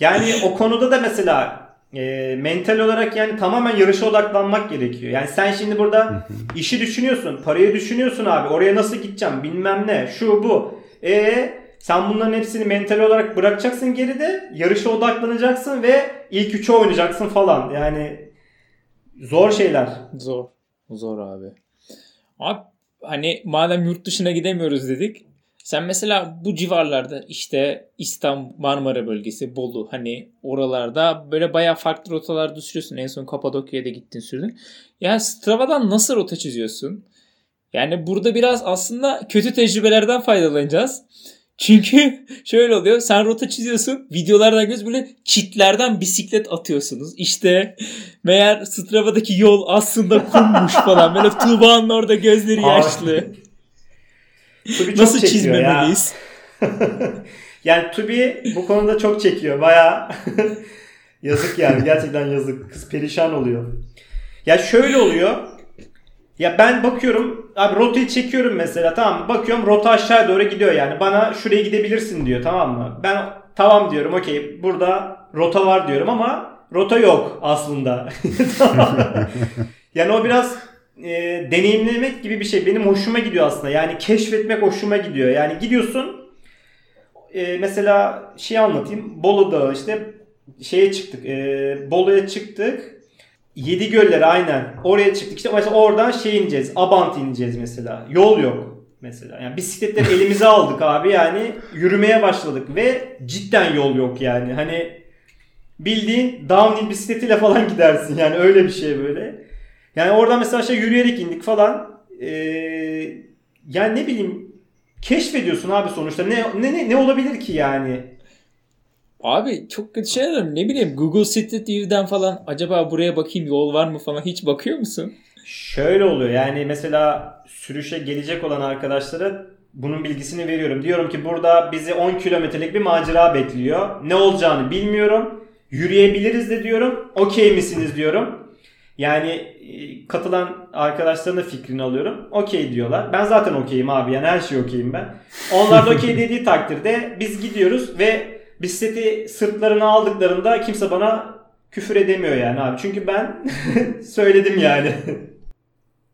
Yani o konuda da mesela e, mental olarak yani tamamen yarışa odaklanmak gerekiyor. Yani sen şimdi burada işi düşünüyorsun, parayı düşünüyorsun abi. Oraya nasıl gideceğim bilmem ne şu bu. E sen bunların hepsini mental olarak bırakacaksın geride. Yarışa odaklanacaksın ve ilk üçe oynayacaksın falan. Yani zor şeyler. Zor. Zor abi. Abi hani madem yurt dışına gidemiyoruz dedik. Sen mesela bu civarlarda işte İstanbul, Marmara bölgesi, Bolu hani oralarda böyle bayağı farklı rotalarda sürüyorsun. En son Kapadokya'ya da gittin sürdün. Yani Strava'dan nasıl rota çiziyorsun? Yani burada biraz aslında kötü tecrübelerden faydalanacağız. Çünkü şöyle oluyor. Sen rota çiziyorsun. Videolardan göz böyle çitlerden bisiklet atıyorsunuz. İşte meğer Strava'daki yol aslında kummuş falan. Böyle Tuğba'nın orada gözleri yaşlı. Tubi Nasıl çekiyor ya. çizmemeliyiz? yani Tubi bu konuda çok çekiyor. Baya yazık yani. Gerçekten yazık. Kız perişan oluyor. Ya şöyle oluyor. Ya ben bakıyorum abi rotayı çekiyorum mesela tamam mı? Bakıyorum rota aşağı doğru gidiyor yani. Bana şuraya gidebilirsin diyor tamam mı? Ben tamam diyorum okey burada rota var diyorum ama rota yok aslında. Yani o biraz e, deneyimlemek gibi bir şey. Benim hoşuma gidiyor aslında. Yani keşfetmek hoşuma gidiyor. Yani gidiyorsun e, mesela şey anlatayım. Bolu Dağı işte şeye çıktık. E, Bolu'ya çıktık. Yedi göller aynen. Oraya çıktık. İşte mesela oradan şey ineceğiz. Abant ineceğiz mesela. Yol yok mesela. Yani bisikletleri elimize aldık abi yani yürümeye başladık ve cidden yol yok yani. Hani bildiğin downhill bisikletiyle falan gidersin yani öyle bir şey böyle. Yani oradan mesela şey yürüyerek indik falan. Ee, yani ne bileyim keşfediyorsun abi sonuçta. Ne ne ne, ne olabilir ki yani? Abi çok kötü şeyler ne bileyim Google Street View'den falan acaba buraya bakayım yol var mı falan hiç bakıyor musun? Şöyle oluyor yani mesela sürüşe gelecek olan arkadaşlara bunun bilgisini veriyorum. Diyorum ki burada bizi 10 kilometrelik bir macera bekliyor. Ne olacağını bilmiyorum. Yürüyebiliriz de diyorum. Okey misiniz diyorum. Yani e, katılan arkadaşların da fikrini alıyorum. Okey diyorlar. Ben zaten okeyim abi yani her şey okeyim ben. Onlar da okey dediği takdirde biz gidiyoruz ve bisikleti sırtlarına aldıklarında kimse bana küfür edemiyor yani abi. Çünkü ben söyledim yani.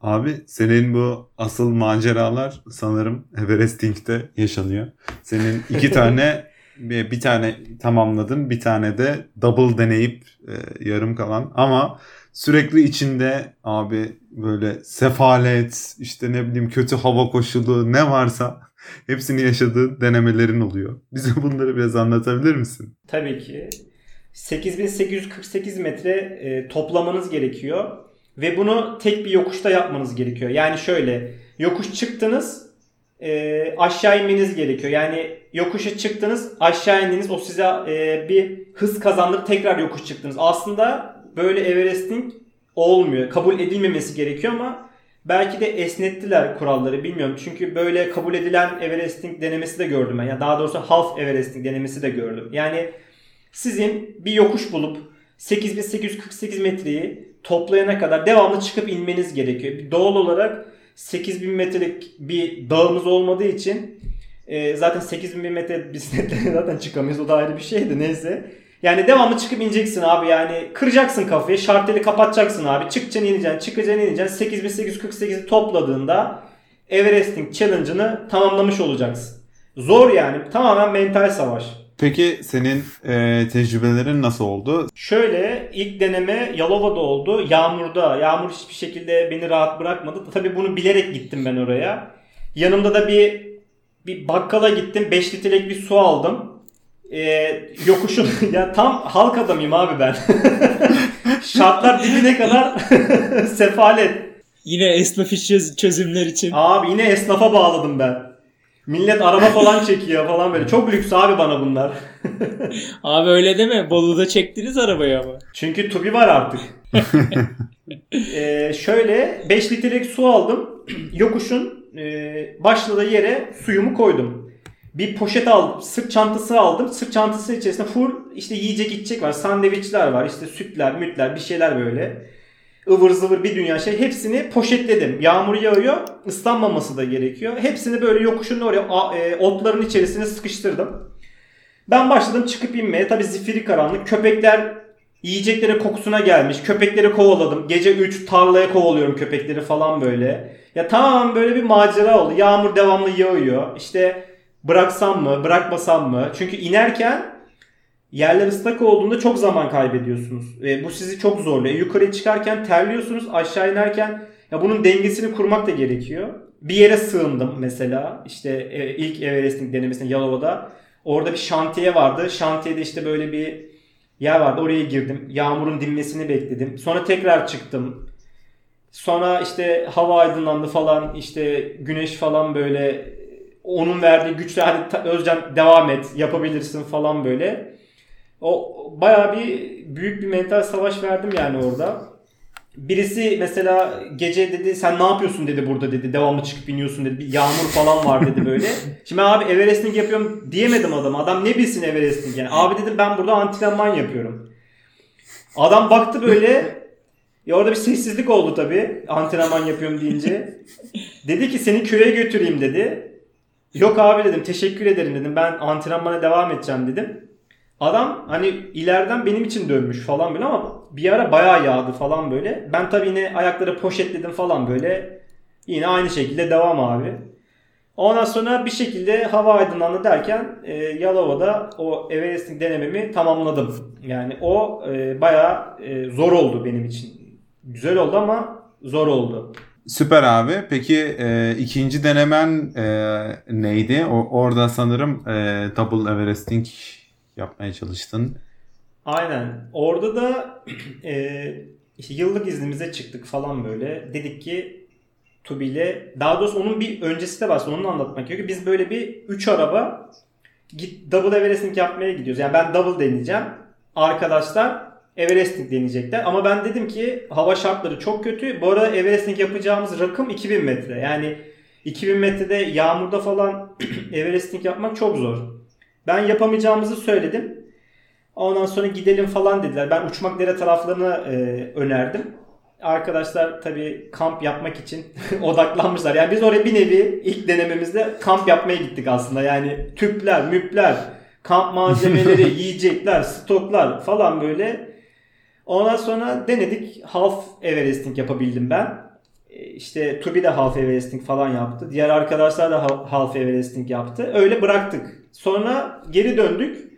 Abi senin bu asıl maceralar sanırım Everesting'de yaşanıyor. Senin iki tane bir, bir tane tamamladın bir tane de double deneyip e, yarım kalan ama sürekli içinde abi böyle sefalet işte ne bileyim kötü hava koşulu ne varsa hepsini yaşadığı denemelerin oluyor. Bize bunları biraz anlatabilir misin? Tabii ki. 8848 metre e, toplamanız gerekiyor. Ve bunu tek bir yokuşta yapmanız gerekiyor. Yani şöyle yokuş çıktınız e, aşağı inmeniz gerekiyor. Yani yokuşa çıktınız aşağı indiniz o size e, bir hız kazandırıp tekrar yokuş çıktınız. Aslında böyle Everesting olmuyor. Kabul edilmemesi gerekiyor ama belki de esnettiler kuralları bilmiyorum. Çünkü böyle kabul edilen Everesting denemesi de gördüm ben. Ya yani daha doğrusu half Everesting denemesi de gördüm. Yani sizin bir yokuş bulup 8848 metreyi toplayana kadar devamlı çıkıp inmeniz gerekiyor. Doğal olarak 8000 metrelik bir dağımız olmadığı için e, zaten 8000 metre bisikletle zaten çıkamayız. O da ayrı bir şeydi neyse. Yani devamlı çıkıp ineceksin abi yani kıracaksın kafayı şarteli kapatacaksın abi çıkacaksın ineceksin çıkacaksın ineceksin 8848'i topladığında Everesting Challenge'ını tamamlamış olacaksın. Zor yani tamamen mental savaş. Peki senin e, tecrübelerin nasıl oldu? Şöyle ilk deneme Yalova'da oldu. Yağmurda. Yağmur hiçbir şekilde beni rahat bırakmadı. Tabii bunu bilerek gittim ben oraya. Yanımda da bir bir bakkala gittim. 5 litrelik bir su aldım. Ee, yokuşun ya tam halk adamıyım abi ben. Şartlar dibine kadar sefalet. Yine esnaf iş çözümler için. Abi yine esnafa bağladım ben. Millet araba falan çekiyor falan böyle. Çok lüks abi bana bunlar. abi öyle deme. Bolu'da çektiniz arabayı ama. Çünkü tubi var artık. ee, şöyle 5 litrelik su aldım. Yokuşun e, başladığı yere suyumu koydum. Bir poşet aldım. Sırt çantası aldım. Sırt çantası içerisinde full işte yiyecek içecek var. Sandviçler var. işte sütler, mütler bir şeyler böyle ıvır zıvır bir dünya şey hepsini poşetledim. Yağmur yağıyor ıslanmaması da gerekiyor. Hepsini böyle yokuşun oraya e, otların içerisine sıkıştırdım. Ben başladım çıkıp inmeye. Tabi zifiri karanlık. Köpekler yiyecekleri kokusuna gelmiş. Köpekleri kovaladım. Gece 3 tarlaya kovalıyorum köpekleri falan böyle. Ya tamam böyle bir macera oldu. Yağmur devamlı yağıyor. İşte bıraksam mı bırakmasam mı? Çünkü inerken Yerler ıslak olduğunda çok zaman kaybediyorsunuz. ve bu sizi çok zorluyor. Yukarıya çıkarken terliyorsunuz. Aşağı inerken ya bunun dengesini kurmak da gerekiyor. Bir yere sığındım mesela. İşte e, ilk Everesting denemesinde Yalova'da. Orada bir şantiye vardı. Şantiyede işte böyle bir yer vardı. Oraya girdim. Yağmurun dinmesini bekledim. Sonra tekrar çıktım. Sonra işte hava aydınlandı falan. İşte güneş falan böyle onun verdiği güçle hadi Özcan devam et yapabilirsin falan böyle. O bayağı bir büyük bir mental savaş verdim yani orada. Birisi mesela gece dedi sen ne yapıyorsun dedi burada dedi. Devamlı çıkıp iniyorsun dedi. Bir yağmur falan var dedi böyle. Şimdi abi Everesting yapıyorum diyemedim adam. Adam ne bilsin Everesting yani. Abi dedim ben burada antrenman yapıyorum. Adam baktı böyle. Ya orada bir sessizlik oldu tabii. Antrenman yapıyorum deyince. Dedi ki seni köye götüreyim dedi. Yok abi dedim teşekkür ederim dedim. Ben antrenmana devam edeceğim dedim. Adam hani ileriden benim için dönmüş falan böyle ama bir ara bayağı yağdı falan böyle. Ben tabii yine ayakları poşetledim falan böyle. Yine aynı şekilde devam abi. Ondan sonra bir şekilde hava aydınlandı derken e, Yalova'da o Everesting denememi tamamladım. Yani o e, bayağı e, zor oldu benim için. Güzel oldu ama zor oldu. Süper abi. Peki e, ikinci denemen e, neydi? O, orada sanırım e, Double Everesting yapmaya çalıştın. Aynen. Orada da e, yıllık iznimize çıktık falan böyle. Dedik ki Tubi ile daha doğrusu onun bir öncesi de var. Onu anlatmak gerekiyor. Biz böyle bir 3 araba git double Everesting yapmaya gidiyoruz. Yani ben double deneyeceğim. Arkadaşlar Everesting deneyecekler. Ama ben dedim ki hava şartları çok kötü. Bu arada Everesting yapacağımız rakım 2000 metre. Yani 2000 metrede yağmurda falan Everesting yapmak çok zor. Ben yapamayacağımızı söyledim. Ondan sonra gidelim falan dediler. Ben uçmak dere taraflarına e, önerdim. Arkadaşlar tabii kamp yapmak için odaklanmışlar. Yani biz oraya bir nevi ilk denememizde kamp yapmaya gittik aslında. Yani tüpler, müpler, kamp malzemeleri, yiyecekler, stoklar falan böyle. Ondan sonra denedik. Half Everesting yapabildim ben. E, işte Tubi de Half Everesting falan yaptı. Diğer arkadaşlar da Half Everesting yaptı. Öyle bıraktık. Sonra geri döndük.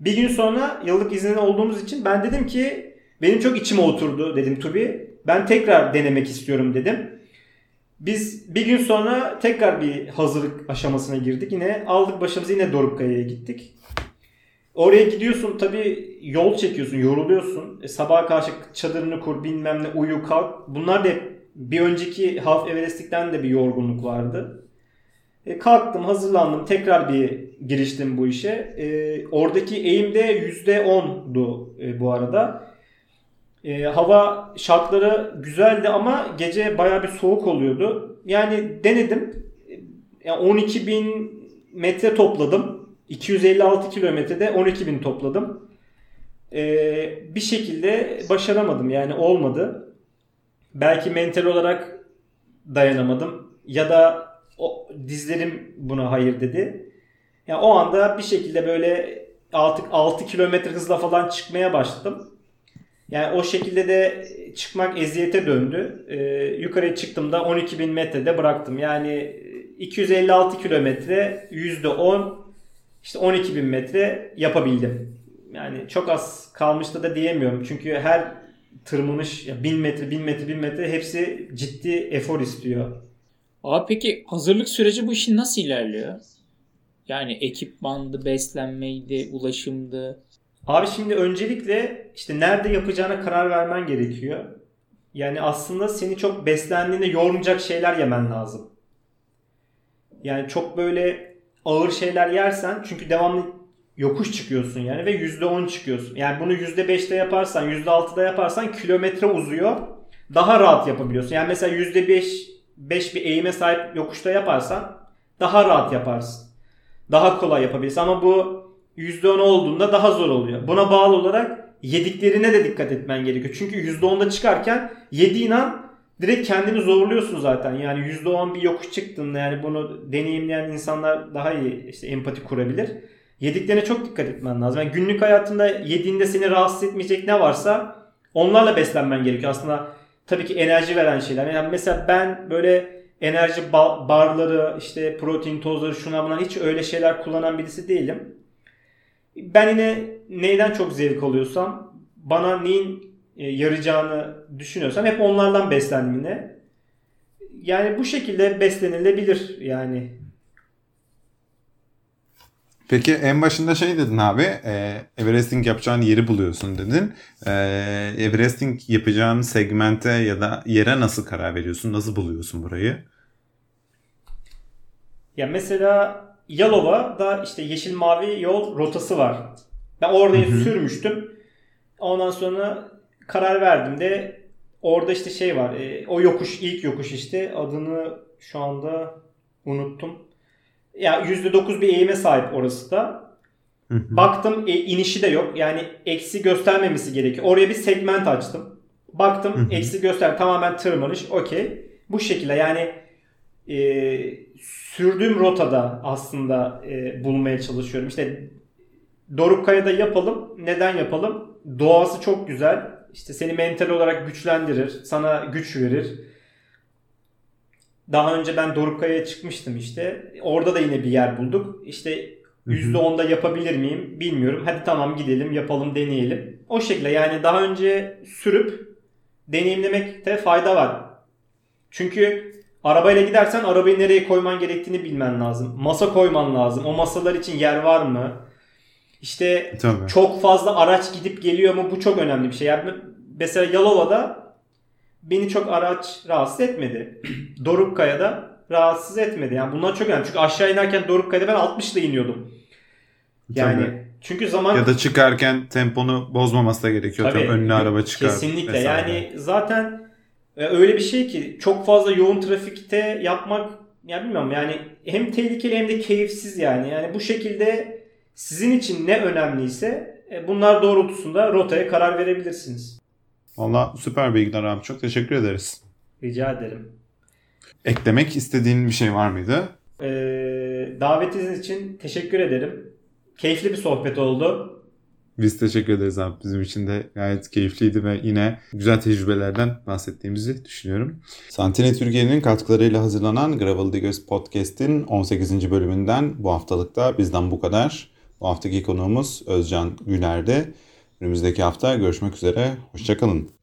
Bir gün sonra yıllık izinde olduğumuz için ben dedim ki benim çok içime oturdu dedim Tubi. Ben tekrar denemek istiyorum dedim. Biz bir gün sonra tekrar bir hazırlık aşamasına girdik. Yine aldık başımızı yine Dorukkaya'ya gittik. Oraya gidiyorsun tabi yol çekiyorsun, yoruluyorsun. E, sabaha karşı çadırını kur, bilmem ne, uyu, kalk. Bunlar da bir önceki Half Everest'likten de bir yorgunluk vardı. E, kalktım, hazırlandım. Tekrar bir giriştim bu işe. E, oradaki eğim de %10'du e, bu arada. E, hava şartları güzeldi ama gece baya bir soğuk oluyordu. Yani denedim. Yani 12 bin metre topladım. 256 kilometrede 12 bin topladım. Ee, bir şekilde başaramadım yani olmadı. Belki mental olarak dayanamadım ya da o, dizlerim buna hayır dedi. Yani o anda bir şekilde böyle artık 6 kilometre hızla falan çıkmaya başladım. Yani o şekilde de çıkmak eziyete döndü. Ee, yukarıya çıktığımda 12 bin metrede bıraktım. Yani 256 kilometre %10 işte 12 bin metre yapabildim. Yani çok az kalmıştı da diyemiyorum. Çünkü her tırmanış 1000 metre 1000 metre 1000 metre hepsi ciddi efor istiyor. Abi peki hazırlık süreci bu işin nasıl ilerliyor? Yani ekipmandı, beslenmeydi, ulaşımdı. Abi şimdi öncelikle işte nerede yapacağına karar vermen gerekiyor. Yani aslında seni çok beslendiğinde yormayacak şeyler yemen lazım. Yani çok böyle ağır şeyler yersen çünkü devamlı yokuş çıkıyorsun yani ve %10 çıkıyorsun. Yani bunu %5'te yaparsan, %6'da yaparsan kilometre uzuyor. Daha rahat yapabiliyorsun. Yani mesela %5 5 bir eğime sahip yokuşta yaparsan daha rahat yaparsın. Daha kolay yapabilirsin ama bu %10 olduğunda daha zor oluyor. Buna bağlı olarak yediklerine de dikkat etmen gerekiyor. Çünkü %10'da çıkarken yediğin an direkt kendini zorluyorsun zaten. Yani %10 bir yokuş çıktığında yani bunu deneyimleyen insanlar daha iyi işte empati kurabilir. Yediklerine çok dikkat etmen lazım. Yani günlük hayatında yediğinde seni rahatsız etmeyecek ne varsa onlarla beslenmen gerekiyor. Aslında tabii ki enerji veren şeyler. Yani mesela ben böyle enerji barları, işte protein tozları, şuna buna hiç öyle şeyler kullanan birisi değilim. Ben yine neyden çok zevk alıyorsam, bana neyin yarayacağını düşünüyorsam hep onlardan beslendim yine. Yani bu şekilde beslenilebilir yani. Peki en başında şey dedin abi, e, Everesting yapacağın yeri buluyorsun dedin. E, Everesting yapacağın segmente ya da yere nasıl karar veriyorsun? Nasıl buluyorsun burayı? Ya mesela Yalova'da işte yeşil mavi yol rotası var. Ben orada sürmüştüm. Ondan sonra karar verdim de orada işte şey var. E, o yokuş ilk yokuş işte adını şu anda unuttum. Ya %9 bir eğime sahip orası da. Baktım e, inişi de yok. Yani eksi göstermemesi gerekiyor. Oraya bir segment açtım. Baktım eksi göster tamamen tırmanış. Okey. Bu şekilde yani e, sürdüğüm rotada aslında e, bulmaya çalışıyorum. İşte Dorukkaya'da yapalım. Neden yapalım? Doğası çok güzel. İşte seni mental olarak güçlendirir. Sana güç verir. Daha önce ben Dorukkaya'ya çıkmıştım işte. Orada da yine bir yer bulduk. İşte %10'da yapabilir miyim bilmiyorum. Hadi tamam gidelim yapalım deneyelim. O şekilde yani daha önce sürüp deneyimlemekte fayda var. Çünkü arabayla gidersen arabayı nereye koyman gerektiğini bilmen lazım. Masa koyman lazım. O masalar için yer var mı? İşte Tabii. çok fazla araç gidip geliyor mu? Bu çok önemli bir şey. Yani mesela Yalova'da beni çok araç rahatsız etmedi. Dorukkaya'da rahatsız etmedi. Yani bunlar çok önemli. Çünkü aşağı inerken Dorukkaya'da ben 60 ile iniyordum. Yani Tabii. çünkü zaman Ya da çıkarken temponu bozmaması da gerekiyor. Tabii, Tabii, önüne araba çıkar. Kesinlikle. vesaire. Yani zaten e, öyle bir şey ki çok fazla yoğun trafikte yapmak ya bilmiyorum yani hem tehlikeli hem de keyifsiz yani. Yani bu şekilde sizin için ne önemliyse e, bunlar doğrultusunda rotaya karar verebilirsiniz. Valla süper bilgiler abi. Çok teşekkür ederiz. Rica ederim. Eklemek istediğin bir şey var mıydı? Ee, davetiniz için teşekkür ederim. Keyifli bir sohbet oldu. Biz teşekkür ederiz abi. Bizim için de gayet keyifliydi ve yine güzel tecrübelerden bahsettiğimizi düşünüyorum. Santine Türkiye'nin katkılarıyla hazırlanan Gravel Diggers Podcast'in 18. bölümünden bu haftalıkta bizden bu kadar. Bu haftaki konuğumuz Özcan Güler'di. Önümüzdeki hafta görüşmek üzere. Hoşçakalın.